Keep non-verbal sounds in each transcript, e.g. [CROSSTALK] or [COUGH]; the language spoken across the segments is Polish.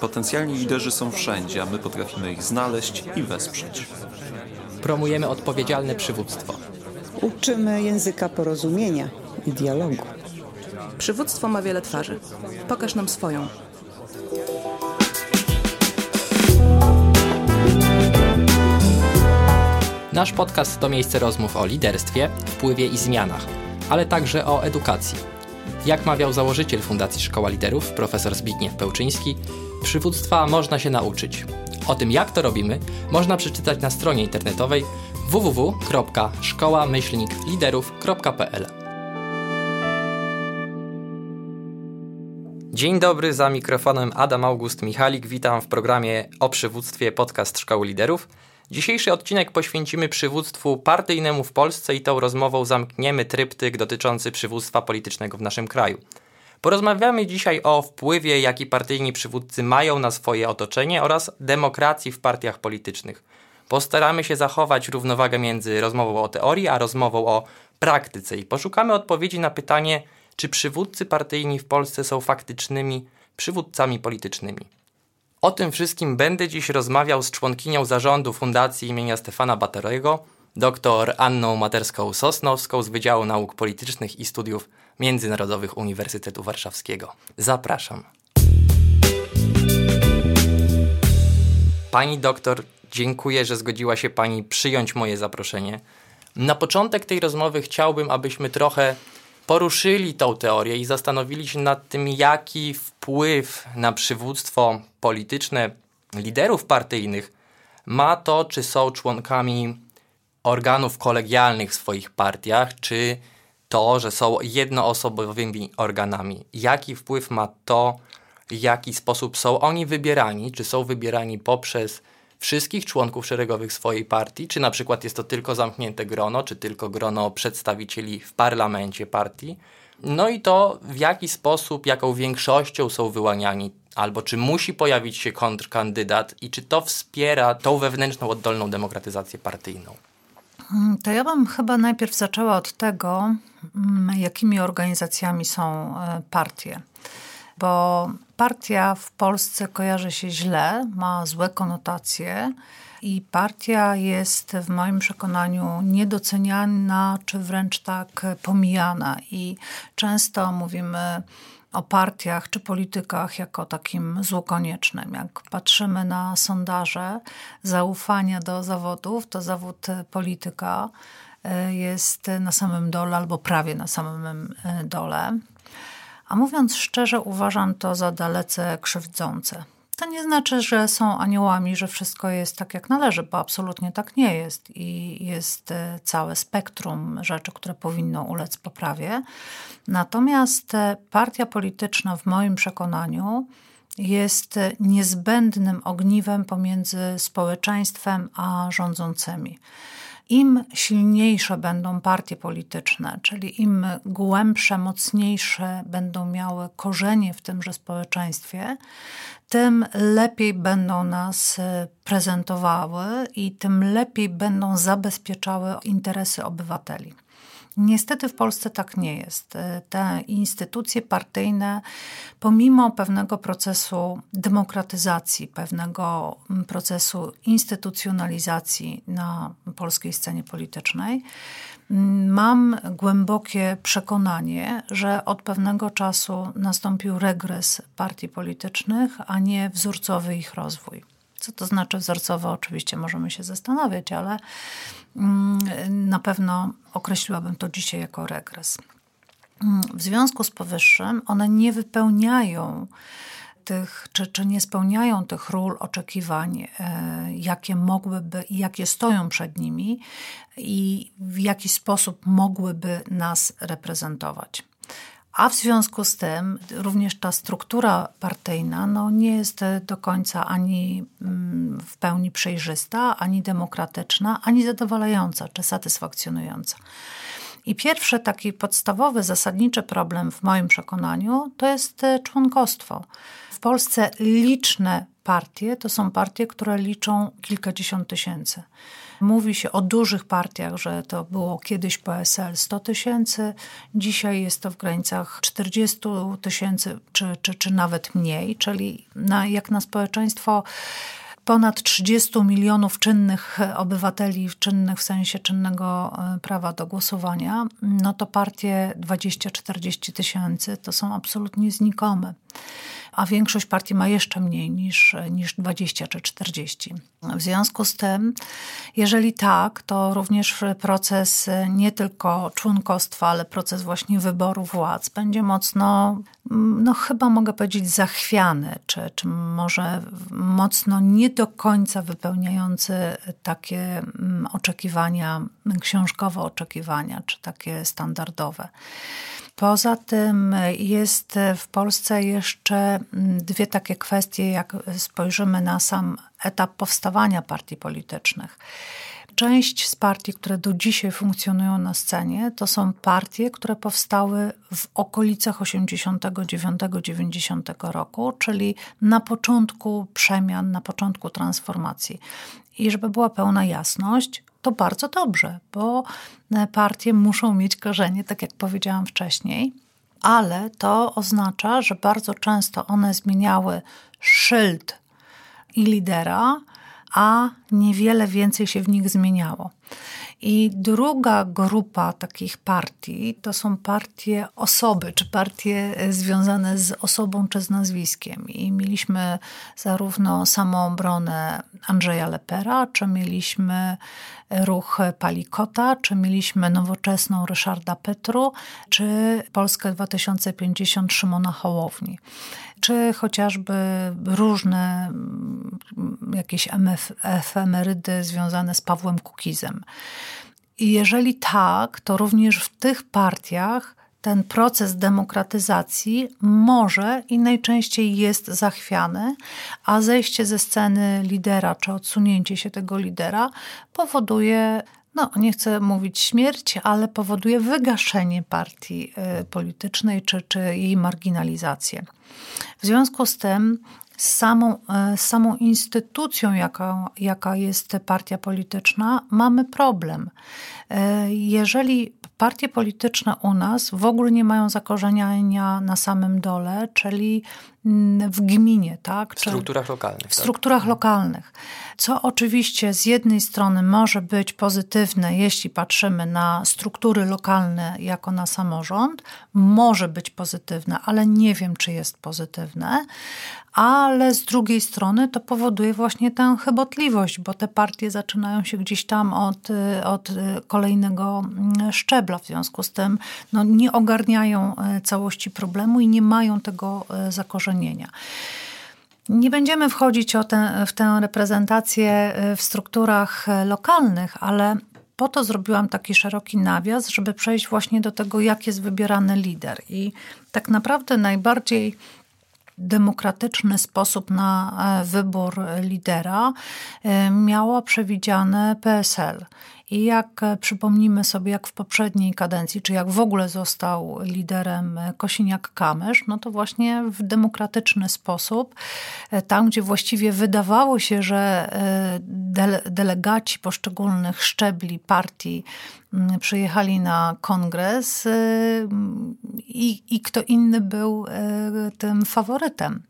Potencjalni liderzy są wszędzie, a my potrafimy ich znaleźć i wesprzeć. Promujemy odpowiedzialne przywództwo. Uczymy języka porozumienia i dialogu. Przywództwo ma wiele twarzy. Pokaż nam swoją. Nasz podcast to miejsce rozmów o liderstwie, wpływie i zmianach, ale także o edukacji. Jak mawiał założyciel Fundacji Szkoła Liderów, profesor Zbigniew Pełczyński, przywództwa można się nauczyć. O tym, jak to robimy, można przeczytać na stronie internetowej www.szkoła-liderów.pl. Dzień dobry, za mikrofonem Adam August Michalik. Witam w programie o przywództwie podcast Szkoły Liderów. Dzisiejszy odcinek poświęcimy przywództwu partyjnemu w Polsce i tą rozmową zamkniemy tryptyk dotyczący przywództwa politycznego w naszym kraju. Porozmawiamy dzisiaj o wpływie, jaki partyjni przywódcy mają na swoje otoczenie oraz demokracji w partiach politycznych. Postaramy się zachować równowagę między rozmową o teorii a rozmową o praktyce i poszukamy odpowiedzi na pytanie, czy przywódcy partyjni w Polsce są faktycznymi przywódcami politycznymi. O tym wszystkim będę dziś rozmawiał z członkinią zarządu Fundacji imienia Stefana Batorego, dr Anną Materską-Sosnowską z Wydziału Nauk Politycznych i Studiów Międzynarodowych Uniwersytetu Warszawskiego. Zapraszam. Pani doktor, dziękuję, że zgodziła się Pani przyjąć moje zaproszenie. Na początek tej rozmowy chciałbym, abyśmy trochę poruszyli tą teorię i zastanowili się nad tym, jaki wpływ na przywództwo polityczne liderów partyjnych ma to, czy są członkami organów kolegialnych w swoich partiach, czy to, że są jednoosobowymi organami. Jaki wpływ ma to, w jaki sposób są oni wybierani, czy są wybierani poprzez wszystkich członków szeregowych swojej partii, czy na przykład jest to tylko zamknięte grono, czy tylko grono przedstawicieli w parlamencie partii. No i to w jaki sposób, jaką większością są wyłaniani, albo czy musi pojawić się kontrkandydat i czy to wspiera tą wewnętrzną, oddolną demokratyzację partyjną. Mm, to ja bym chyba najpierw zaczęła od tego, mm, jakimi organizacjami są e, partie. Bo partia w Polsce kojarzy się źle, ma złe konotacje i partia jest w moim przekonaniu niedoceniana, czy wręcz tak pomijana. I często mówimy o partiach czy politykach jako takim złu koniecznym. Jak patrzymy na sondaże zaufania do zawodów, to zawód polityka e, jest na samym dole albo prawie na samym e, dole. A mówiąc szczerze, uważam to za dalece krzywdzące. To nie znaczy, że są aniołami, że wszystko jest tak jak należy, bo absolutnie tak nie jest i jest e, całe spektrum rzeczy, które powinno ulec poprawie. Natomiast e, partia polityczna, w moim przekonaniu, jest niezbędnym ogniwem pomiędzy społeczeństwem a rządzącymi im silniejsze będą partie polityczne, czyli im głębsze, mocniejsze będą miały korzenie w tymże społeczeństwie, tym lepiej będą nas e, prezentowały i tym lepiej będą zabezpieczały interesy obywateli. Niestety w Polsce tak nie jest. E, te instytucje partyjne, pomimo pewnego procesu demokratyzacji, pewnego mm, procesu instytucjonalizacji na polskiej scenie politycznej, mm, mam głębokie przekonanie, że od pewnego czasu nastąpił regres partii politycznych, a nie wzorcowy ich rozwój. Co to znaczy wzorcowo? Oczywiście możemy się zastanawiać, ale mm, na pewno określiłabym to dzisiaj jako regres. Mm, w związku z powyższym one nie wypełniają tych, czy, czy nie spełniają tych ról, oczekiwań, e, jakie mogłyby i jakie stoją przed nimi i w jaki sposób mogłyby nas reprezentować. A w związku z tym również ta struktura partyjna no, nie jest do końca ani mm, w pełni przejrzysta, ani demokratyczna, ani zadowalająca czy satysfakcjonująca. I pierwszy taki podstawowy, zasadniczy problem w moim przekonaniu to jest e, członkostwo. W Polsce liczne partie to są partie, które liczą kilkadziesiąt tysięcy. Mówi się o dużych partiach, że to było kiedyś PSL 100 tysięcy, dzisiaj jest to w granicach 40 tysięcy, czy, czy, czy nawet mniej, czyli na, jak na społeczeństwo ponad 30 milionów czynnych obywateli, czynnych w sensie czynnego e, prawa do głosowania, no to partie 20-40 tysięcy to są absolutnie znikome. A większość partii ma jeszcze mniej niż, niż 20 czy 40. W związku z tym, jeżeli tak, to również proces nie tylko członkostwa, ale proces właśnie wyboru władz będzie mocno, no chyba mogę powiedzieć, zachwiany, czy, czy może mocno nie do końca wypełniający takie mm, oczekiwania, książkowe oczekiwania, czy takie standardowe. Poza tym jest w Polsce jeszcze dwie takie kwestie, jak spojrzymy na sam etap powstawania partii politycznych. Część z partii, które do dzisiaj funkcjonują na scenie, to są partie, które powstały w okolicach 89-90 roku, czyli na początku przemian, na początku transformacji. I żeby była pełna jasność, to bardzo dobrze, bo partie muszą mieć korzenie, tak jak powiedziałam wcześniej, ale to oznacza, że bardzo często one zmieniały szyld i lidera, a niewiele więcej się w nich zmieniało. I druga grupa takich partii to są partie osoby, czy partie związane z osobą czy z nazwiskiem. I mieliśmy zarówno samoobronę Andrzeja Lepera, czy mieliśmy ruch Palikota, czy mieliśmy nowoczesną Ryszarda Petru, czy Polskę 2050 Szymona Hołowni czy chociażby różne mm, jakieś efemerydy związane z Pawłem Kukizem. I jeżeli tak, to również w tych partiach ten proces demokratyzacji może i najczęściej jest zachwiany, a zejście ze sceny lidera czy odsunięcie się tego lidera powoduje no nie chcę mówić śmierć, ale powoduje wygaszenie partii y, politycznej czy, czy jej marginalizację. W związku z tym z samą, y, z samą instytucją, jaka, jaka jest partia polityczna, mamy problem. Y, jeżeli partie polityczne u nas w ogóle nie mają zakorzeniania na samym dole, czyli mm, w gminie, tak? W strukturach lokalnych. W tak? strukturach lokalnych. Co oczywiście z jednej strony może być pozytywne, jeśli patrzymy na struktury lokalne jako na samorząd, może być pozytywne, ale nie wiem, czy jest pozytywne ale z drugiej strony to powoduje właśnie tę chybotliwość, bo te partie zaczynają się gdzieś tam od, od kolejnego mm, szczebla, w związku z tym no, nie ogarniają e, całości problemu i nie mają tego e, zakorzenienia. Nie będziemy wchodzić te, w tę reprezentację e, w strukturach lokalnych, ale po to zrobiłam taki szeroki nawias, żeby przejść właśnie do tego, jak jest wybierany lider. I tak naprawdę najbardziej demokratyczny sposób na wybór lidera miała przewidziane PSL. I jak e, przypomnimy sobie, jak w poprzedniej kadencji, czy jak w ogóle został liderem Kosiniak-Kamysz, no to właśnie w demokratyczny sposób, tam gdzie właściwie wydawało się, że delegaci poszczególnych szczebli partii przyjechali na kongres y, i, i kto inny był y, tym faworytem.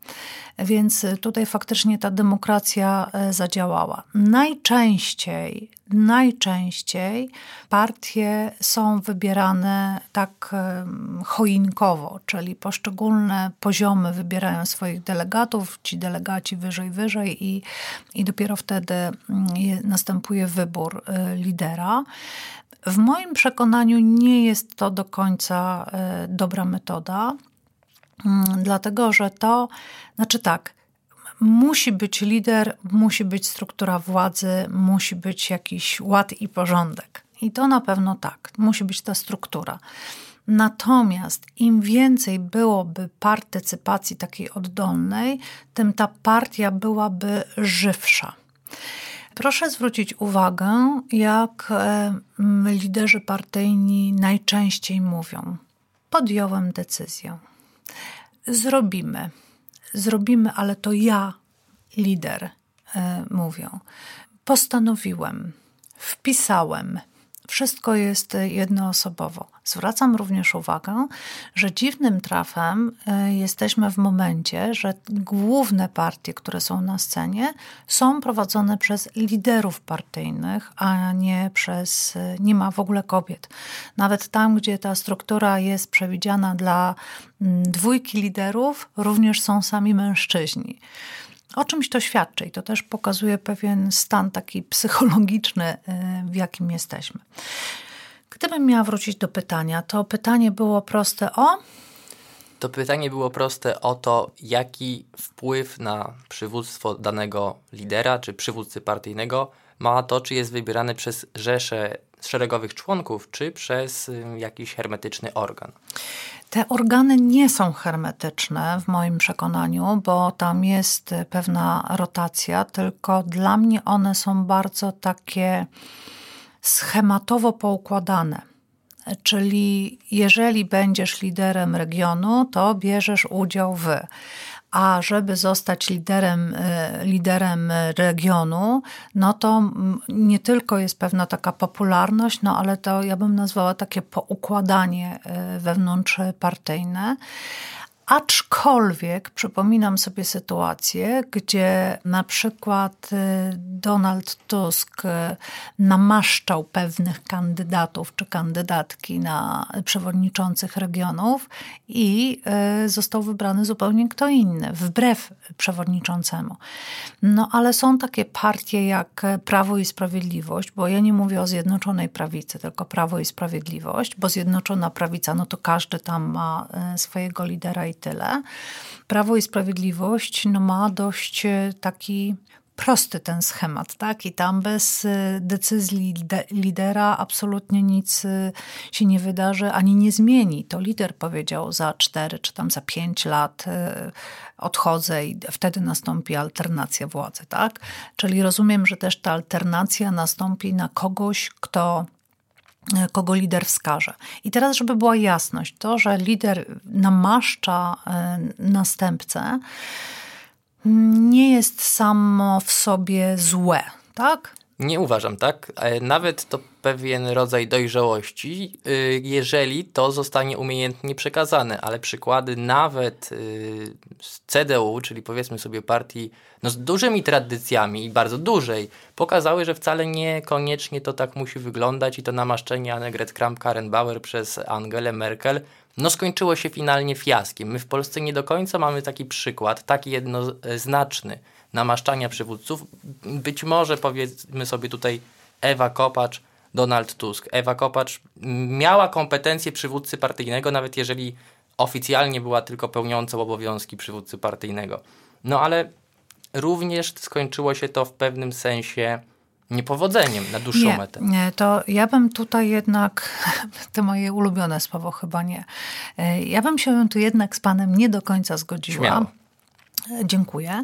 Więc tutaj faktycznie ta demokracja y, zadziałała. Najczęściej, najczęściej partie są wybierane tak choinkowo, czyli poszczególne poziomy wybierają swoich delegatów, ci delegaci wyżej, wyżej i, i dopiero wtedy mm, następuje wybór lidera. W moim przekonaniu nie jest to do końca e, dobra metoda, mm, dlatego że to, znaczy tak, musi być lider, musi być struktura władzy, musi być jakiś ład i porządek. I to na pewno tak, musi być ta struktura. Natomiast im więcej byłoby partycypacji takiej oddolnej, tym ta partia byłaby żywsza. Proszę zwrócić uwagę, jak e, liderzy partyjni najczęściej mówią: Podjąłem decyzję. Zrobimy. Zrobimy, ale to ja, lider, e, mówią. Postanowiłem. wpisałem. Wszystko jest jednoosobowo. Zwracam również uwagę, że dziwnym trafem y, jesteśmy w momencie, że główne partie, które są na scenie, są prowadzone przez liderów partyjnych, a nie przez. y, nie ma w ogóle kobiet. Nawet tam, gdzie ta struktura jest przewidziana dla mm, dwójki liderów, również są sami mężczyźni. O czymś to świadczy i to też pokazuje pewien stan taki psychologiczny, y, w jakim jesteśmy. Gdybym miała wrócić do pytania, to pytanie było proste o. To pytanie było proste o to, jaki wpływ na przywództwo danego lidera czy przywódcy partyjnego ma to, czy jest wybierany przez rzeszę szeregowych członków, czy przez y, jakiś hermetyczny organ. Te organy nie są hermetyczne w moim przekonaniu, bo tam jest pewna rotacja, tylko dla mnie one są bardzo takie schematowo poukładane. Czyli jeżeli będziesz liderem regionu, to bierzesz udział w. A żeby zostać liderem, y, liderem regionu, no to nie tylko jest pewna taka popularność, no ale to ja bym nazwała takie poukładanie y, wewnątrzpartyjne. Aczkolwiek przypominam sobie sytuację, gdzie na przykład y, Donald Tusk y, namaszczał pewnych kandydatów czy kandydatki na przewodniczących regionów i y, został wybrany zupełnie kto inny, wbrew przewodniczącemu. No ale są takie partie jak Prawo i Sprawiedliwość, bo ja nie mówię o Zjednoczonej Prawicy, tylko Prawo i Sprawiedliwość, bo Zjednoczona Prawica, no to każdy tam ma swojego lidera i tyle. Prawo i Sprawiedliwość no, ma dość taki prosty ten schemat, tak? I tam bez decyzji lidera absolutnie nic się nie wydarzy ani nie zmieni. To lider powiedział za cztery czy tam za pięć lat odchodzę i wtedy nastąpi alternacja władzy, tak? Czyli rozumiem, że też ta alternacja nastąpi na kogoś, kto kogo lider wskaże. I teraz, żeby była jasność, to, że lider namaszcza następcę, nie jest samo w sobie złe, tak? Nie uważam tak. Nawet to pewien rodzaj dojrzałości, jeżeli to zostanie umiejętnie przekazane, ale przykłady nawet z CDU, czyli powiedzmy sobie partii no z dużymi tradycjami i bardzo dużej, pokazały, że wcale niekoniecznie to tak musi wyglądać i to namaszczenie Annegret Kramp-Karrenbauer przez Angelę Merkel no skończyło się finalnie fiaskiem. My w Polsce nie do końca mamy taki przykład, taki jednoznaczny namaszczania przywódców. Być może powiedzmy sobie tutaj Ewa Kopacz, Donald Tusk. Ewa Kopacz miała kompetencje przywódcy partyjnego, nawet jeżeli oficjalnie była tylko pełniącą obowiązki przywódcy partyjnego. No ale również skończyło się to w pewnym sensie niepowodzeniem na dłuższą nie, metę. Nie, to ja bym tutaj jednak, [LAUGHS] to moje ulubione słowo chyba nie, ja bym się tu jednak z panem nie do końca zgodziła. Śmiało. Dziękuję.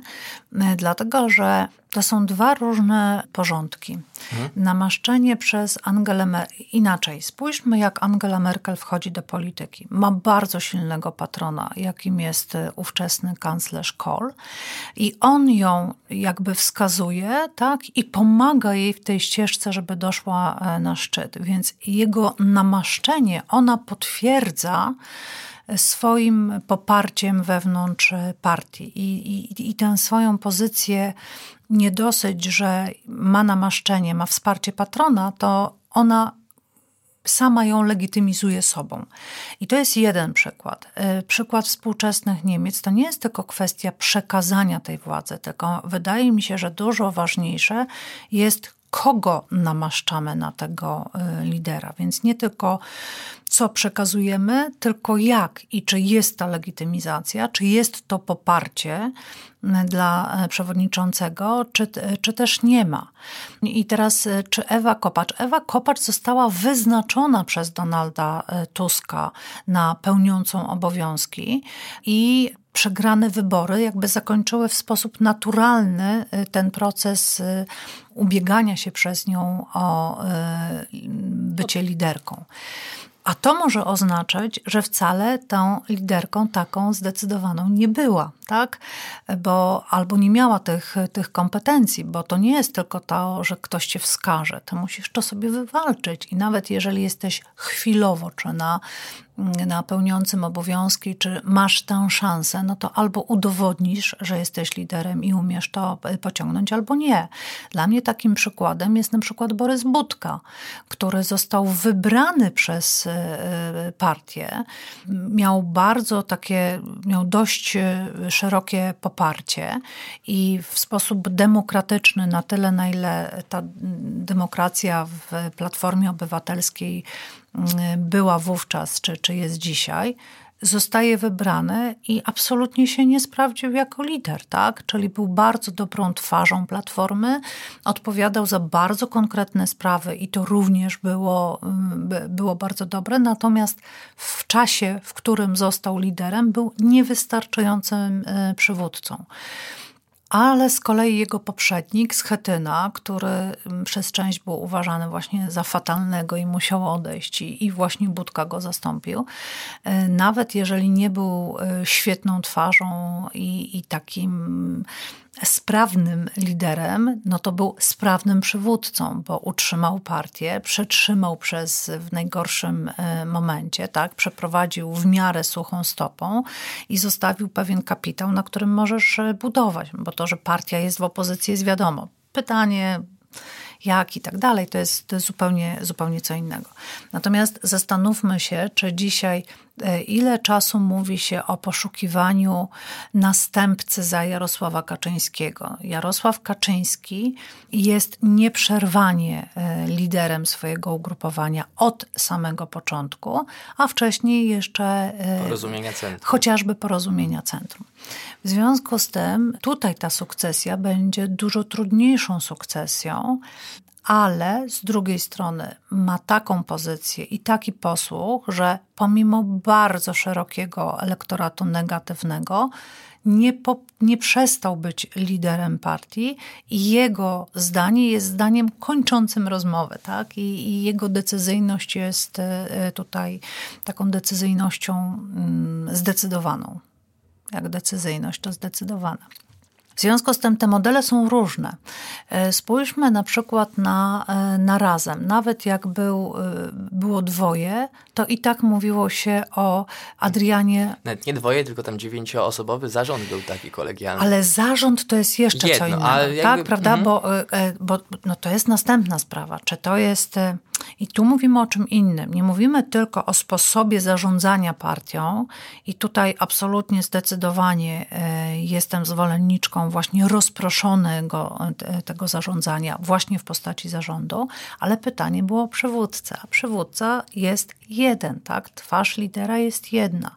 Dlatego, że to są dwa różne porządki. Mhm. Namaszczenie przez Angelę Merkel. Inaczej, spójrzmy, jak Angela Merkel wchodzi do polityki. Ma bardzo silnego patrona, jakim jest ówczesny kanclerz Kohl. I on ją jakby wskazuje tak, i pomaga jej w tej ścieżce, żeby doszła na szczyt. Więc jego namaszczenie, ona potwierdza, swoim poparciem wewnątrz partii. I, i, I tę swoją pozycję nie dosyć, że ma namaszczenie, ma wsparcie patrona, to ona sama ją legitymizuje sobą. I to jest jeden przykład. Przykład współczesnych Niemiec to nie jest tylko kwestia przekazania tej władzy, tylko wydaje mi się, że dużo ważniejsze jest kogo namaszczamy na tego lidera. Więc nie tylko co przekazujemy, tylko jak i czy jest ta legitymizacja, czy jest to poparcie dla przewodniczącego, czy, czy też nie ma. I teraz, czy Ewa Kopacz? Ewa Kopacz została wyznaczona przez Donalda Tuska na pełniącą obowiązki i przegrane wybory jakby zakończyły w sposób naturalny ten proces ubiegania się przez nią o bycie liderką. A to może oznaczać, że wcale tą liderką taką zdecydowaną nie była. Tak? Bo albo nie miała tych, tych kompetencji, bo to nie jest tylko to, że ktoś cię wskaże. Ty musisz to sobie wywalczyć i nawet jeżeli jesteś chwilowo, czy na na pełniącym obowiązki, czy masz tę szansę, no to albo udowodnisz, że jesteś liderem i umiesz to pociągnąć, albo nie. Dla mnie takim przykładem jest na przykład Borys Budka, który został wybrany przez e, partię. Miał bardzo takie, miał dość e, szerokie poparcie i w sposób demokratyczny, na tyle, na ile ta demokracja w Platformie Obywatelskiej była wówczas, czy, czy jest dzisiaj, zostaje wybrany i absolutnie się nie sprawdził jako lider, tak? Czyli był bardzo dobrą twarzą platformy, odpowiadał za bardzo konkretne sprawy i to również było, było bardzo dobre, natomiast w czasie, w którym został liderem, był niewystarczającym e, przywódcą ale z kolei jego poprzednik, Schetyna, który mm, przez część był uważany właśnie za fatalnego i musiał odejść i, i właśnie Budka go zastąpił, e, nawet jeżeli nie był e, świetną twarzą i, i takim sprawnym liderem, no to był sprawnym przywódcą, bo utrzymał partię, przetrzymał przez w najgorszym e, momencie, tak, przeprowadził w miarę suchą stopą i zostawił pewien kapitał, na którym możesz e, budować, bo to, że partia jest w opozycji jest wiadomo. Pytanie jak i tak dalej, to jest, zupełnie, zupełnie co innego. Natomiast zastanówmy się, czy dzisiaj ile czasu mówi się o poszukiwaniu następcy za Jarosława Kaczyńskiego. Jarosław Kaczyński jest nieprzerwanie e, liderem swojego ugrupowania od samego początku, a wcześniej jeszcze e, porozumienia centrum. chociażby porozumienia centrum. W związku z tym tutaj ta sukcesja będzie dużo trudniejszą sukcesją, ale z drugiej strony ma taką pozycję i taki posłuch, że pomimo bardzo szerokiego elektoratu negatywnego, nie, po, nie przestał być liderem partii i jego zdanie jest zdaniem kończącym rozmowę, tak? I, i jego decyzyjność jest e, tutaj taką decyzyjnością mm, zdecydowaną. Jak decyzyjność, to zdecydowana. W związku z tym te modele są różne. E, spójrzmy na przykład na, e, na razem. Nawet jak był, e, było dwoje, to i tak mówiło się o Adrianie. Nawet nie dwoje, tylko tam dziewięcioosobowy zarząd był taki kolegialny. Ale zarząd to jest jeszcze Jedno, co innego. Jakby, tak, prawda? Mm. Bo, bo no to jest następna sprawa. Czy to jest i tu mówimy o czym innym. Nie mówimy tylko o sposobie zarządzania partią, i tutaj absolutnie zdecydowanie e, jestem zwolenniczką właśnie rozproszonego e, tego zarządzania, właśnie w postaci zarządu, ale pytanie było o przywódcę. A przywódca jest jeden, tak? Twarz lidera jest jedna.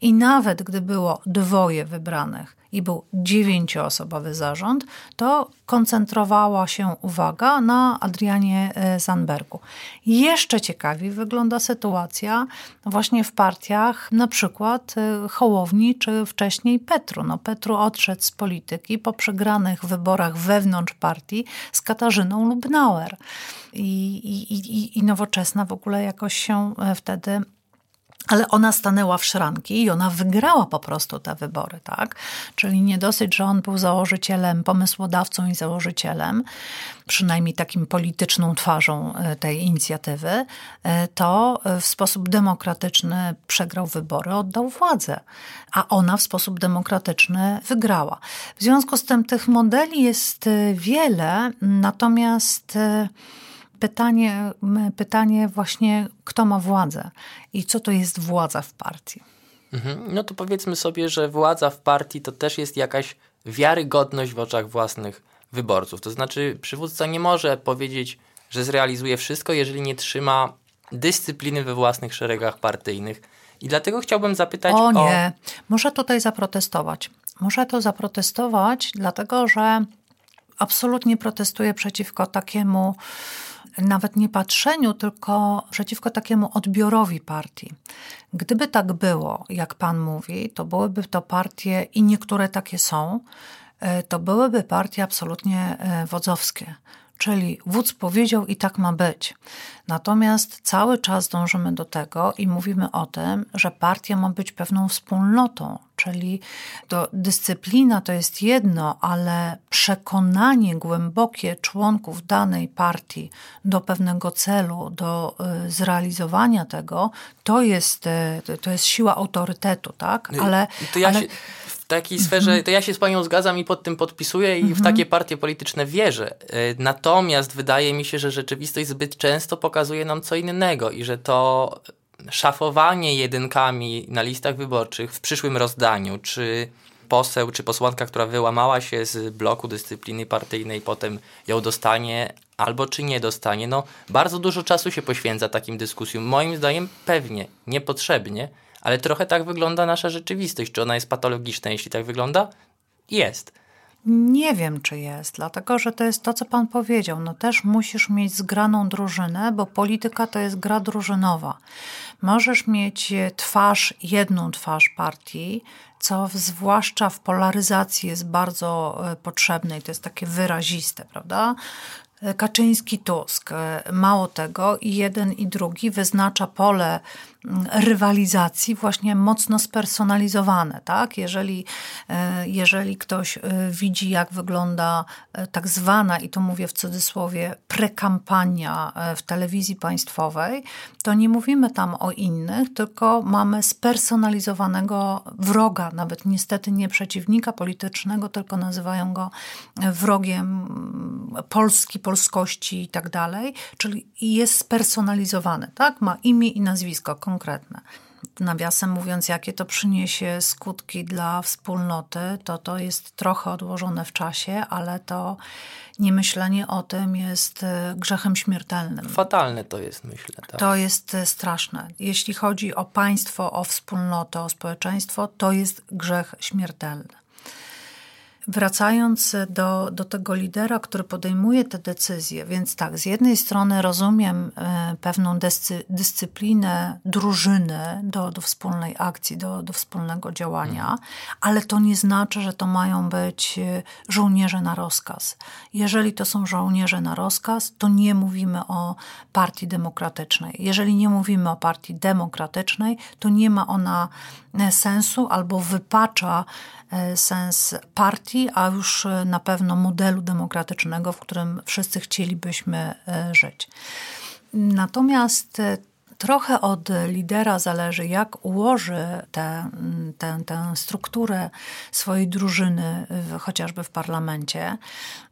I nawet gdy było dwoje wybranych, i był dziewięcioosobowy zarząd, to koncentrowała się uwaga na Adrianie e, Zandbergu. Jeszcze ciekawiej wygląda sytuacja właśnie w partiach, na przykład e, Hołowni czy wcześniej Petru. No, Petru odszedł z polityki po przegranych wyborach wewnątrz partii z Katarzyną Lubnauer. I, i, i, i nowoczesna w ogóle jakoś się e, wtedy ale ona stanęła w szranki i ona wygrała po prostu te wybory, tak? Czyli nie dosyć, że on był założycielem, pomysłodawcą i założycielem, przynajmniej takim polityczną twarzą e, tej inicjatywy, e, to w sposób demokratyczny przegrał wybory, oddał władzę, a ona w sposób demokratyczny wygrała. W związku z tym tych modeli jest e, wiele, natomiast pytanie, pytanie właśnie, kto ma władzę i co to jest władza w partii. Mhm. No to powiedzmy sobie, że władza w partii to też jest jakaś wiarygodność w oczach własnych wyborców. To znaczy, przywódca nie może powiedzieć, że zrealizuje wszystko, jeżeli nie trzyma dyscypliny we własnych szeregach partyjnych. I dlatego chciałbym zapytać o... nie, o... muszę tutaj zaprotestować. Muszę to zaprotestować, dlatego że absolutnie protestuję przeciwko takiemu nawet nie patrzeniu, tylko przeciwko takiemu odbiorowi partii. Gdyby tak było, jak pan mówi, to byłyby to partie, i niektóre takie są, e, to byłyby partie absolutnie e, wodzowskie. Czyli wódz powiedział i tak ma być. Natomiast cały czas dążymy do tego i mówimy o tym, że partia ma być pewną wspólnotą, czyli to dyscyplina to jest jedno, ale przekonanie głębokie członków danej partii do pewnego celu, do y, zrealizowania tego, to jest, y, to jest siła autorytetu, tak? Ale, to ja ale... się w takiej sferze, to ja się z panią zgadzam i pod tym podpisuję i w mhm. takie partie polityczne wierzę. Y, natomiast wydaje mi się, że rzeczywistość zbyt często pokazuje nam co innego i że to szafowanie jedynkami na listach wyborczych w przyszłym rozdaniu, czy poseł czy posłanka, która wyłamała się z bloku dyscypliny partyjnej, potem ją dostanie albo czy nie dostanie. No, bardzo dużo czasu się poświęca takim dyskusjom. Moim zdaniem pewnie, niepotrzebnie, ale trochę tak wygląda nasza rzeczywistość. Czy ona jest patologiczna, jeśli tak wygląda? Jest. Nie wiem, czy jest, dlatego że to jest to, co pan powiedział. No też musisz mieć zgraną drużynę, bo polityka to jest gra drużynowa. Możesz mieć twarz, jedną twarz partii, co zwłaszcza w polaryzacji jest bardzo e, potrzebne i to jest takie wyraziste, prawda? Kaczyński, Tusk. Mało tego, i jeden i drugi wyznacza pole rywalizacji właśnie mocno spersonalizowane. Tak? Jeżeli, e, jeżeli ktoś e, widzi, jak wygląda e, tak zwana, i to mówię w cudzysłowie, prekampania w telewizji państwowej, to nie mówimy tam o innych, tylko mamy spersonalizowanego wroga, nawet niestety nie przeciwnika politycznego, tylko nazywają go wrogiem Polski, polskości i tak dalej, czyli jest spersonalizowany, tak? ma imię i nazwisko konkretne. Nawiasem mówiąc, jakie to przyniesie skutki dla wspólnoty, to to jest trochę odłożone w czasie, ale to niemyślenie o tym jest e, grzechem śmiertelnym. Fatalne to jest, myślę. Tak? To jest e, straszne. Jeśli chodzi o państwo, o wspólnotę, o społeczeństwo, to jest grzech śmiertelny. Wracając do, do tego lidera, który podejmuje te decyzje, więc tak, z jednej strony rozumiem e, pewną dyscy, dyscyplinę drużyny do, do wspólnej akcji, do, do wspólnego działania, mhm. ale to nie znaczy, że to mają być e, żołnierze na rozkaz. Jeżeli to są żołnierze na rozkaz, to nie mówimy o partii demokratycznej. Jeżeli nie mówimy o partii demokratycznej, to nie ma ona e, sensu albo wypacza sens partii, a już e, na pewno modelu demokratycznego, w którym wszyscy chcielibyśmy e, żyć. Natomiast trochę od lidera zależy, jak ułoży tę, tę, tę strukturę swojej drużyny, chociażby w parlamencie.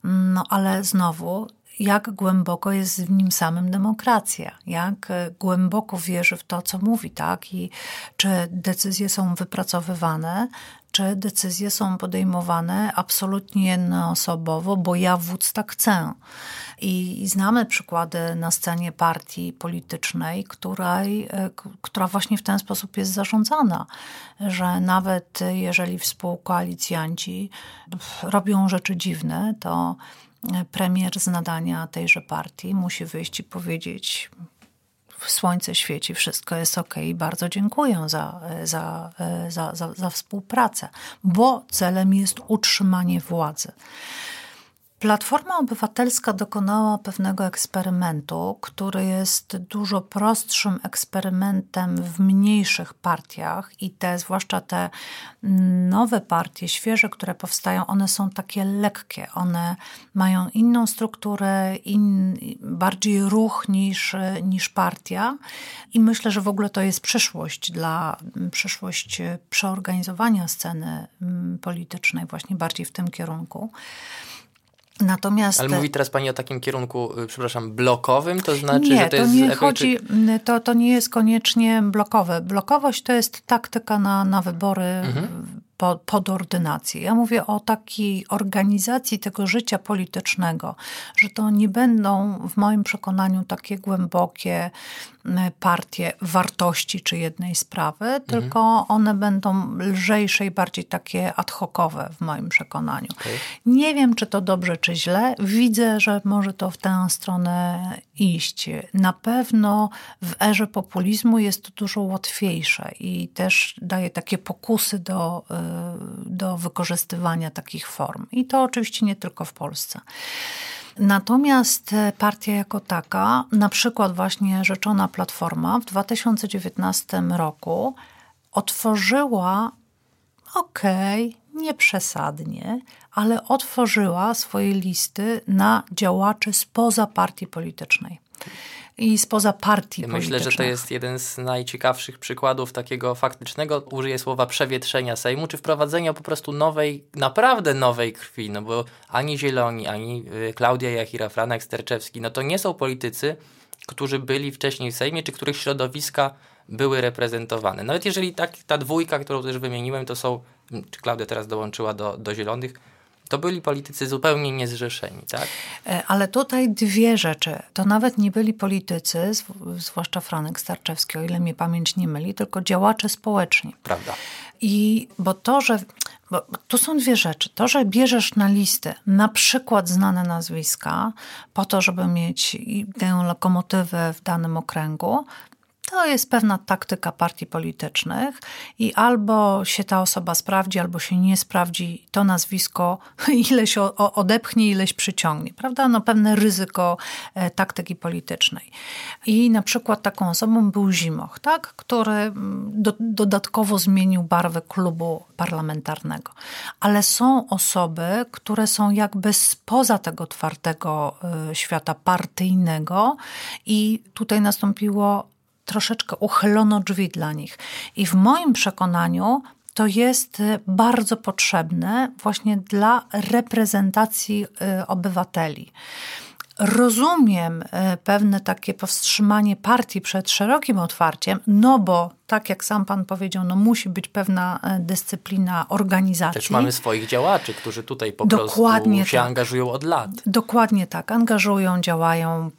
No ale znowu jak głęboko jest w nim samym demokracja, jak głęboko wierzy w to, co mówi, tak? I czy decyzje są wypracowywane, czy decyzje są podejmowane absolutnie jednoosobowo, bo ja wódz tak chcę. I, znamy przykłady na scenie partii politycznej, której, e, która właśnie w ten sposób jest zarządzana, że nawet jeżeli współkoalicjanci robią rzeczy dziwne, to premier z nadania tejże partii musi wyjść i powiedzieć: słońce świeci, wszystko jest ok, bardzo dziękuję za, za, za, za, za współpracę, bo celem jest utrzymanie władzy. Platforma Obywatelska dokonała pewnego eksperymentu, który jest dużo prostszym eksperymentem w mniejszych partiach i te, zwłaszcza te nowe partie, świeże, które powstają, one są takie lekkie, one mają inną strukturę, in, bardziej ruch niż, niż partia i myślę, że w ogóle to jest przyszłość dla przyszłość przeorganizowania sceny mm, politycznej właśnie bardziej w tym kierunku. Natomiast... Ale mówi teraz Pani o takim kierunku, y, przepraszam, blokowym, to znaczy, nie, że to, to jest... Nie chodzi, to, to nie jest koniecznie blokowe. Blokowość to jest taktyka na, na wybory mhm pod ordynacji. Ja mówię o takiej organizacji tego życia politycznego, że to nie będą w moim przekonaniu takie głębokie partie wartości czy jednej sprawy, mhm. tylko one będą lżejsze i bardziej takie ad hocowe w moim przekonaniu. Okay. Nie wiem, czy to dobrze, czy źle. Widzę, że może to w tę stronę iść. Na pewno w erze populizmu jest to dużo łatwiejsze i też daje takie pokusy do y, do wykorzystywania takich form. I to oczywiście nie tylko w Polsce. Natomiast partia jako taka, na przykład właśnie rzeczona Platforma w 2019 roku otworzyła, okej, okay, nie przesadnie, ale otworzyła swoje listy na działaczy spoza partii politycznej i spoza partii Myślę, że to jest jeden z najciekawszych przykładów takiego faktycznego, użyję słowa przewietrzenia Sejmu, czy wprowadzenia po prostu nowej, naprawdę nowej krwi, no bo ani Zieloni, ani y, Klaudia Jachira, Franek Sterczewski, no to nie są politycy, którzy byli wcześniej w Sejmie, czy których środowiska były reprezentowane. Nawet jeżeli tak, ta dwójka, którą też wymieniłem, to są, czy Klaudia teraz dołączyła do, do Zielonych, to byli politycy zupełnie niezrzeszeni, tak? E, ale tutaj dwie rzeczy. To nawet nie byli politycy, zwłaszcza Franek Starczewski, o ile mnie pamięć nie myli, tylko działacze społeczni. Prawda. I bo to, że bo tu są dwie rzeczy. To, że bierzesz na listę na przykład znane nazwiska, po to, żeby mieć tę lokomotywę w danym okręgu, to jest pewna taktyka partii politycznych i albo się ta osoba sprawdzi, albo się nie sprawdzi, to nazwisko [LAUGHS] ileś odepchnie, ileś przyciągnie, prawda? No pewne ryzyko e, taktyki politycznej. I na przykład taką osobą był Zimoch, tak? który mm, do, dodatkowo zmienił barwę klubu parlamentarnego. Ale są osoby, które są jakby spoza tego twardego e, świata partyjnego i tutaj nastąpiło troszeczkę uchylono drzwi dla nich. I w moim przekonaniu to jest y, bardzo potrzebne właśnie dla reprezentacji y, obywateli. Rozumiem e, pewne takie powstrzymanie partii przed szerokim otwarciem, no bo tak jak sam pan powiedział, no musi być pewna e, dyscyplina organizacji. Też mamy swoich działaczy, którzy tutaj po Dokładnie prostu się tak. angażują od lat. Dokładnie tak, angażują, działają,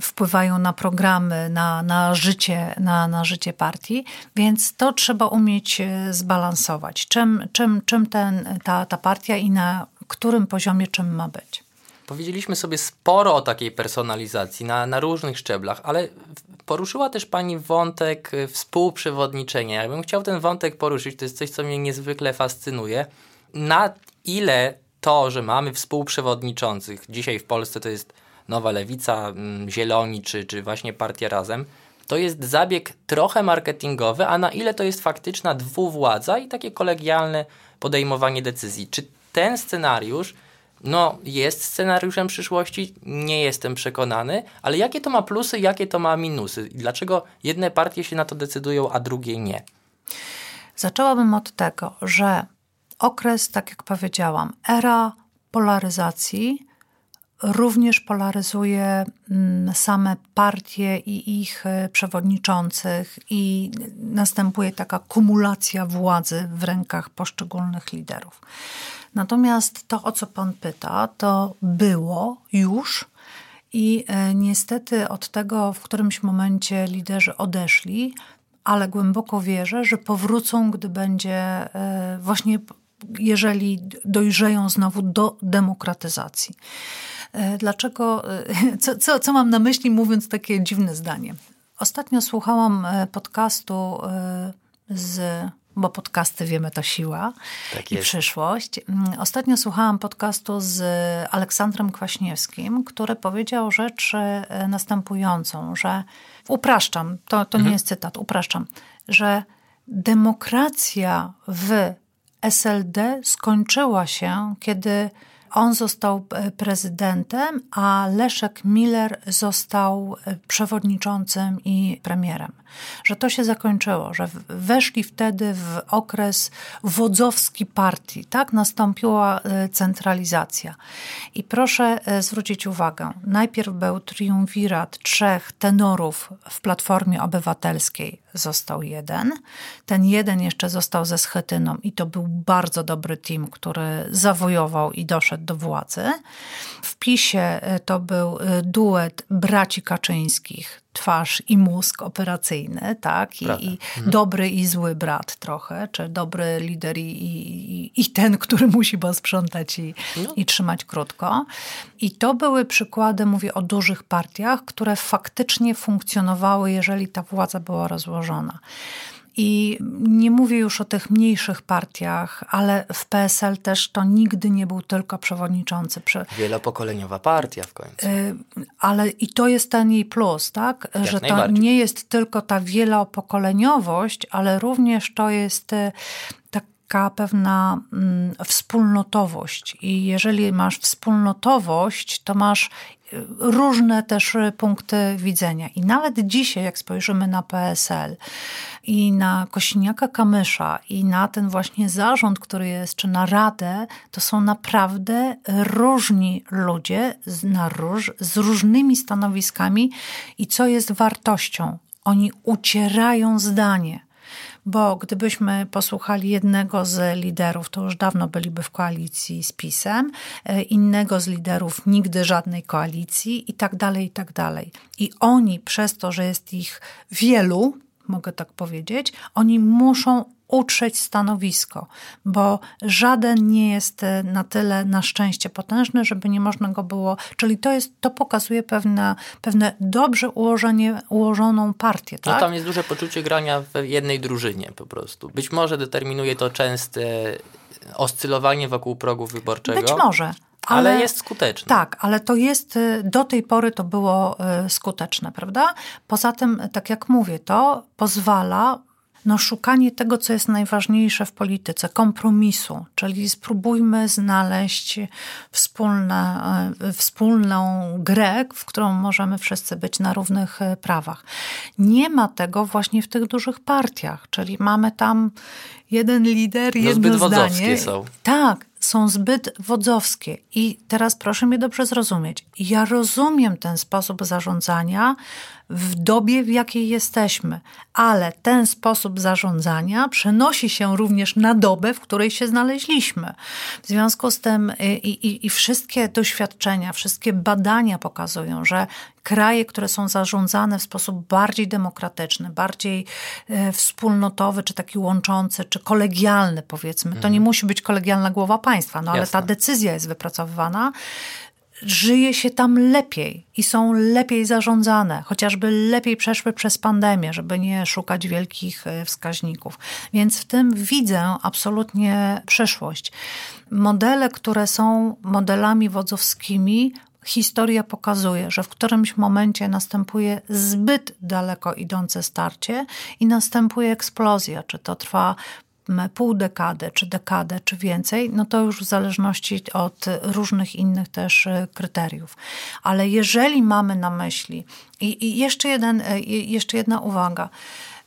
wpływają na programy, na, na, życie, na, na życie partii, więc to trzeba umieć e, zbalansować. Czym, czym, czym ten, ta, ta partia i na którym poziomie czym ma być. Powiedzieliśmy sobie sporo o takiej personalizacji na, na różnych szczeblach, ale poruszyła też Pani wątek y, współprzewodniczenia. Ja bym chciał ten wątek poruszyć, to jest coś, co mnie niezwykle fascynuje. Na ile to, że mamy współprzewodniczących, dzisiaj w Polsce to jest Nowa Lewica, mm, Zieloni czy, czy właśnie Partia Razem, to jest zabieg trochę marketingowy, a na ile to jest faktyczna dwuwładza i takie kolegialne podejmowanie decyzji. Czy ten scenariusz no, jest scenariuszem przyszłości, nie jestem przekonany, ale jakie to ma plusy, jakie to ma minusy? Dlaczego jedne partie się na to decydują, a drugie nie? Zaczęłabym od tego, że okres, tak jak powiedziałam, era polaryzacji również polaryzuje mm, same partie i ich e, przewodniczących, i następuje taka kumulacja władzy w rękach poszczególnych liderów. Natomiast to, o co Pan pyta, to było już. I e, niestety od tego w którymś momencie liderzy odeszli, ale głęboko wierzę, że powrócą, gdy będzie e, właśnie, jeżeli dojrzeją znowu do demokratyzacji. E, dlaczego, co, co, co mam na myśli, mówiąc takie dziwne zdanie? Ostatnio słuchałam podcastu z bo podcasty wiemy to siła tak i przyszłość. Mm, ostatnio słuchałam podcastu z Aleksandrem Kwaśniewskim, który powiedział rzecz e, następującą, że upraszczam, to, to mhm. nie jest cytat, upraszczam, że demokracja w SLD skończyła się, kiedy on został e, prezydentem, a Leszek Miller został e, przewodniczącym i premierem. Że to się zakończyło, że weszli wtedy w okres wodzowski partii, tak? Nastąpiła e, centralizacja. I proszę zwrócić uwagę, najpierw był triumvirat trzech tenorów w Platformie Obywatelskiej, został jeden. Ten jeden jeszcze został ze Schetyną i to był bardzo dobry team, który zawojował i doszedł do władzy. W PiSie e, to był e, duet braci Kaczyńskich, twarz i mózg operacyjny, tak? I, i mhm. dobry i zły brat trochę, czy dobry lider i, i, i ten, który [LAUGHS] musi posprzątać i, no. i trzymać krótko. I to były przykłady, mówię o dużych partiach, które faktycznie funkcjonowały, jeżeli ta władza była rozłożona. I nie mówię już o tych mniejszych partiach, ale w PSL też to nigdy nie był tylko przewodniczący. Wielopokoleniowa partia w końcu. Y, ale i to jest ten jej plus, tak? Jak Że to nie jest tylko ta wielopokoleniowość, ale również to jest y, taka pewna mm, wspólnotowość. I jeżeli masz wspólnotowość, to masz różne też punkty widzenia. I nawet dzisiaj, jak spojrzymy na PSL i na Kosiniaka-Kamysza i na ten właśnie zarząd, który jest, czy na radę, to są naprawdę różni ludzie z, na róż, z różnymi stanowiskami i co jest wartością. Oni ucierają zdanie. Bo gdybyśmy posłuchali jednego z liderów, to już dawno byliby w koalicji z PiSem, e, innego z liderów nigdy żadnej koalicji i tak dalej, i tak dalej. I oni przez to, że jest ich wielu, mogę tak powiedzieć, oni muszą utrzeć stanowisko, bo żaden nie jest e, na tyle na szczęście potężny, żeby nie można go było, czyli to jest, to pokazuje pewne, pewne dobrze ułożenie, ułożoną partię, No tak? tam jest duże poczucie grania w jednej drużynie po prostu. Być może determinuje to częste oscylowanie wokół progu wyborczego. Być może. Ale, jest skuteczne. Tak, ale to jest, y, do tej pory to było skuteczne, prawda? Poza tym, tak jak mówię, to pozwala no, szukanie tego, co jest najważniejsze w polityce, kompromisu, czyli spróbujmy znaleźć wspólne, y, wspólną grę, w którą możemy wszyscy być na równych y, prawach. Nie ma tego właśnie w tych dużych partiach, czyli mamy tam jeden lider, No, jedno zbyt zdanie. są. Tak, są zbyt wodzowskie. I teraz proszę mnie dobrze zrozumieć. Ja rozumiem ten sposób zarządzania w dobie, w jakiej jesteśmy, ale ten sposób zarządzania przenosi się również na dobę, w której się znaleźliśmy. W związku z tym i, i, i wszystkie doświadczenia, wszystkie badania pokazują, że kraje, które są zarządzane w sposób bardziej demokratyczny, bardziej e, wspólnotowy, czy taki łączący, czy kolegialny, powiedzmy. To nie musi być kolegialna głowa państwa, no ale Jasne. ta decyzja jest wypracowywana. Żyje się tam lepiej i są lepiej zarządzane, chociażby lepiej przeszły przez pandemię, żeby nie szukać wielkich e, wskaźników. Więc w tym widzę absolutnie przyszłość. Modele, które są modelami wodzowskimi, historia pokazuje, że w którymś momencie następuje zbyt daleko idące starcie i następuje eksplozja. Czy to trwa pół dekady, czy dekadę, czy więcej, no to już w zależności od różnych innych też y, kryteriów. Ale jeżeli mamy na myśli, i, i jeszcze, jeden, i jeszcze jedna uwaga.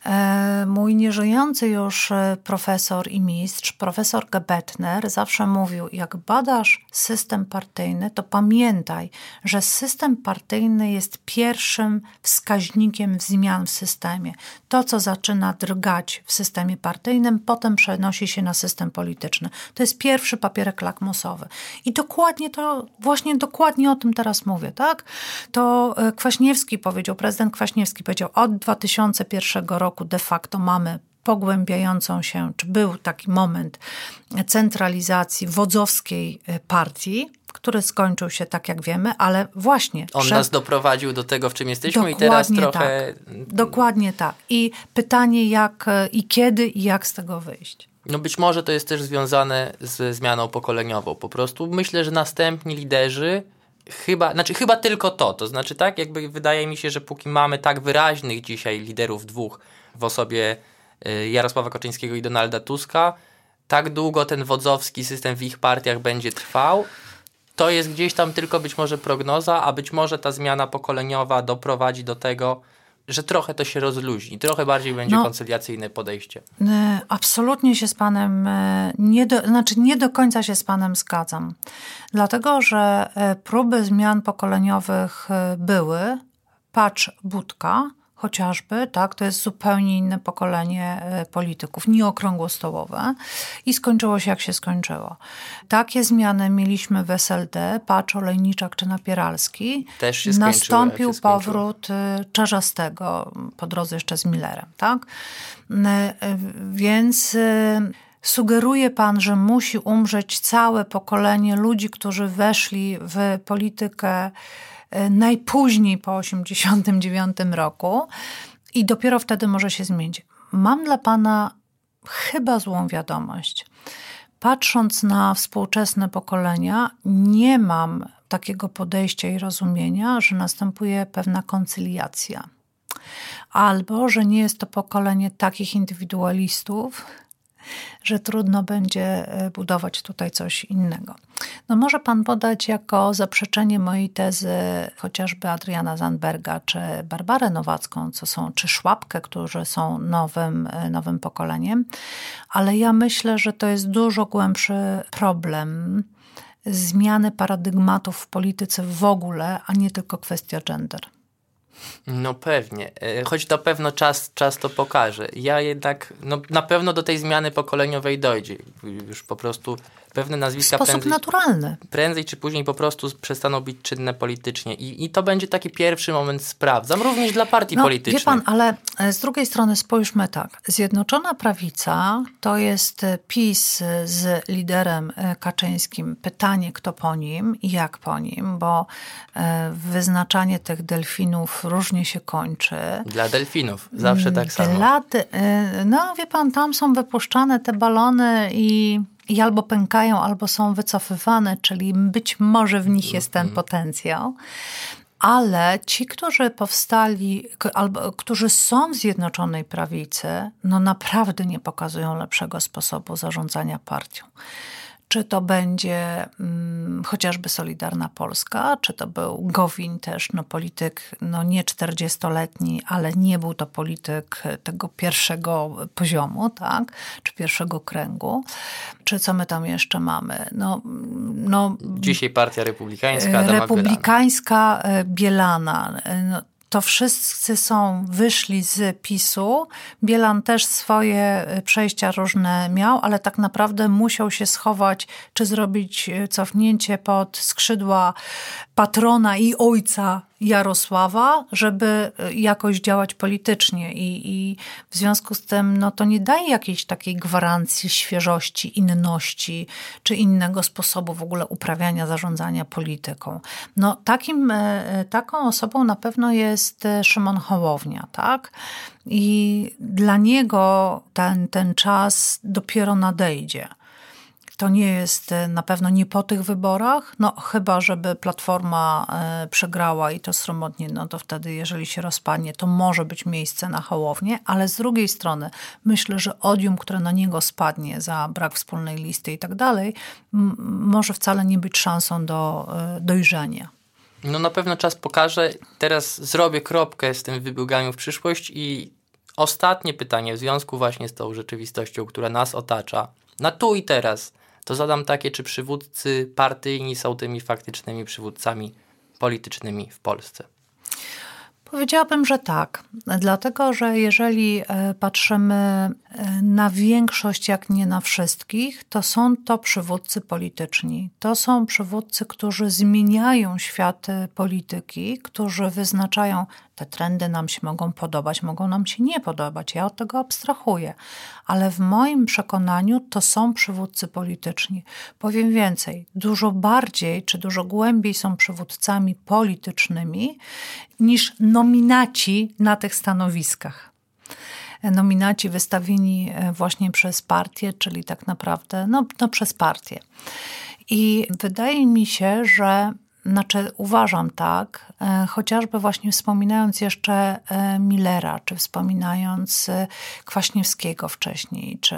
E, Mój nieżyjący już e, profesor i mistrz, profesor Gebetner, zawsze mówił: Jak badasz system partyjny, to pamiętaj, że system partyjny jest pierwszym wskaźnikiem zmian w systemie. To, co zaczyna drgać w systemie partyjnym, potem przenosi się na system polityczny. To jest pierwszy papierek lakmusowy. I dokładnie to, właśnie dokładnie o tym teraz mówię, tak? To e, Kwaśniewski powiedział, prezydent Kwaśniewski powiedział, od 2001 roku de facto mamy pogłębiającą się, czy był taki moment centralizacji wodzowskiej e, partii, który skończył się tak, jak wiemy, ale właśnie... On przed- nas doprowadził do tego, w czym jesteśmy i teraz trochę... tak. Dokładnie tak. I pytanie jak e, i kiedy i jak z tego wyjść. No być może to jest też związane ze zmianą pokoleniową. Po prostu myślę, że następni liderzy chyba, znaczy chyba tylko to. To znaczy tak, jakby wydaje mi się, że póki mamy tak wyraźnych dzisiaj liderów dwóch w osobie y, Jarosława Kaczyńskiego i Donalda Tuska, tak długo ten wodzowski system w ich partiach będzie trwał. To jest gdzieś tam tylko być może prognoza, a być może ta zmiana pokoleniowa doprowadzi do tego, że trochę to się rozluźni, trochę bardziej będzie No. koncyliacyjne podejście. E, Absolutnie się z panem, e, nie do, znaczy nie do końca się z panem zgadzam. Dlatego, że próby zmian pokoleniowych były. Patrz Budka chociażby, tak, to jest zupełnie inne pokolenie e, polityków, nie okrągłostołowe i skończyło się jak się skończyło. Takie zmiany mieliśmy w SLD, patrz Olejniczak czy Napieralski. Też się Nastąpił się powrót y, Czarzastego, po drodze jeszcze z Millerem, tak? Y, Więc sugeruje pan, że musi umrzeć całe pokolenie ludzi, którzy weszli w politykę najpóźniej po 1989 roku i dopiero wtedy może się zmienić. mam dla pana chyba złą wiadomość. Patrząc na współczesne pokolenia, nie mam takiego podejścia i rozumienia, że następuje pewna koncyliacja. Albo, że nie jest to pokolenie takich indywidualistów, że trudno będzie e, budować tutaj coś innego. No może pan podać jako zaprzeczenie mojej tezy chociażby Adriana Zandberga, czy Barbarę Nowacką, co są, czy Szłapkę, którzy są nowym, e, nowym pokoleniem, ale ja myślę, że to jest dużo głębszy problem zmiany paradygmatów w polityce w ogóle, a nie tylko kwestia gender. No pewnie, E, choć na pewno czas, czas to pokaże. Ja jednak, no na pewno do tej zmiany pokoleniowej dojdzie. Już po prostu pewne W nazwiska sposób prędzej, prędzej czy później po prostu przestaną być czynne politycznie. I, I to będzie taki pierwszy moment sprawdzam, również dla partii No, politycznych. wie pan, ale e, z drugiej strony spójrzmy tak. Zjednoczona Prawica to jest e, PiS z liderem e, Kaczyńskim. Pytanie, kto po nim i jak po nim, bo e, wyznaczanie tych delfinów różnie się kończy. Dla delfinów, zawsze tak samo. Dla no wie pan, tam są wypuszczane te balony i, i albo pękają, albo są wycofywane, czyli być może w nich jest ten potencjał. Ale ci, którzy powstali, albo którzy są w Zjednoczonej Prawicy, no naprawdę nie pokazują lepszego sposobu zarządzania partią. Czy to będzie mm, chociażby Solidarna Polska, czy to był Gowin też, no polityk no nie 40-letni, ale nie był to polityk tego pierwszego poziomu, tak, czy pierwszego kręgu. Czy co my tam jeszcze mamy? No, no Dzisiaj Partia Republikańska Bielana. Republikańska e, Bielana. E, No, to wszyscy są, wyszli z PiSu. Bielan też swoje e, przejścia różne miał, ale tak naprawdę musiał się schować, czy zrobić e, cofnięcie pod skrzydła patrona i ojca Jarosława, żeby e, jakoś działać politycznie i, i w związku z tym no, to nie daje jakiejś takiej gwarancji świeżości, inności czy innego sposobu w ogóle uprawiania, zarządzania polityką. No, takim, e, taką osobą na pewno jest e, Szymon Hołownia, tak? I dla niego ten, ten czas dopiero nadejdzie. To nie jest e, na pewno nie po tych wyborach, no chyba, żeby Platforma e, przegrała i to sromotnie, no to wtedy jeżeli się rozpadnie, to może być miejsce na Hołownię, ale z drugiej strony myślę, że odium, które na niego spadnie za brak wspólnej listy i tak dalej, może wcale nie być szansą do e, dojrzenia. No na pewno czas pokaże. Teraz zrobię kropkę z tym wybieganiem w przyszłość i ostatnie pytanie w związku właśnie z tą rzeczywistością, która nas otacza, na tu i teraz, to zadam takie, czy przywódcy partyjni są tymi faktycznymi przywódcami politycznymi w Polsce? Powiedziałabym, że tak. Dlatego, że jeżeli e, patrzymy e, na większość, jak nie na wszystkich, to są to przywódcy polityczni. To są przywódcy, którzy zmieniają świat polityki, którzy wyznaczają, te trendy nam się mogą podobać, mogą nam się nie podobać. Ja od tego abstrahuję. Ale w moim przekonaniu to są przywódcy polityczni. Powiem więcej, dużo bardziej czy dużo głębiej są przywódcami politycznymi niż nominaci na tych stanowiskach. Nominaci wystawieni e, właśnie przez partię, czyli tak naprawdę no, no przez partię. I wydaje mi się, że znaczy uważam tak, e, chociażby właśnie wspominając jeszcze e, Millera, czy wspominając e, Kwaśniewskiego wcześniej, czy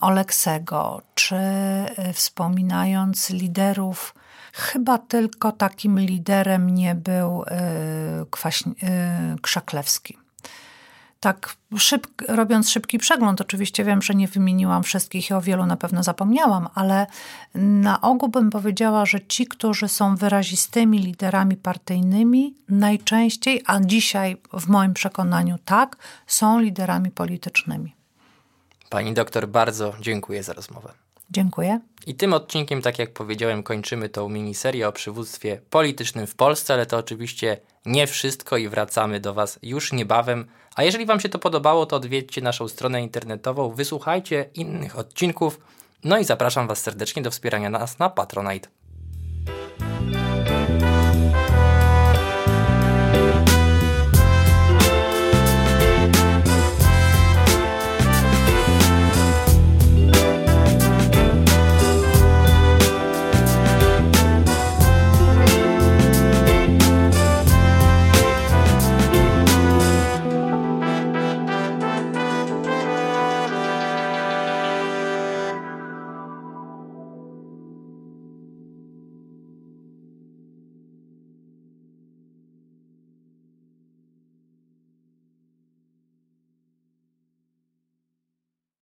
Oleksego, czy e, wspominając liderów Chyba tylko takim liderem nie był e, Kwaśn- e, Krzaklewski. Tak, szyb, robiąc szybki przegląd, oczywiście wiem, że nie wymieniłam wszystkich i o wielu na pewno zapomniałam, ale na ogół bym powiedziała, że ci, którzy są wyrazistymi liderami partyjnymi, najczęściej, a dzisiaj w moim przekonaniu tak, są liderami politycznymi. Pani doktor, bardzo dziękuję za rozmowę. Dziękuję. I tym odcinkiem, tak jak powiedziałem, kończymy tą miniserię o przywództwie politycznym w Polsce, ale to oczywiście nie wszystko i wracamy do Was już niebawem. A jeżeli Wam się to podobało, to odwiedźcie naszą stronę internetową, wysłuchajcie innych odcinków. No i zapraszam Was serdecznie do wspierania nas na Patronite.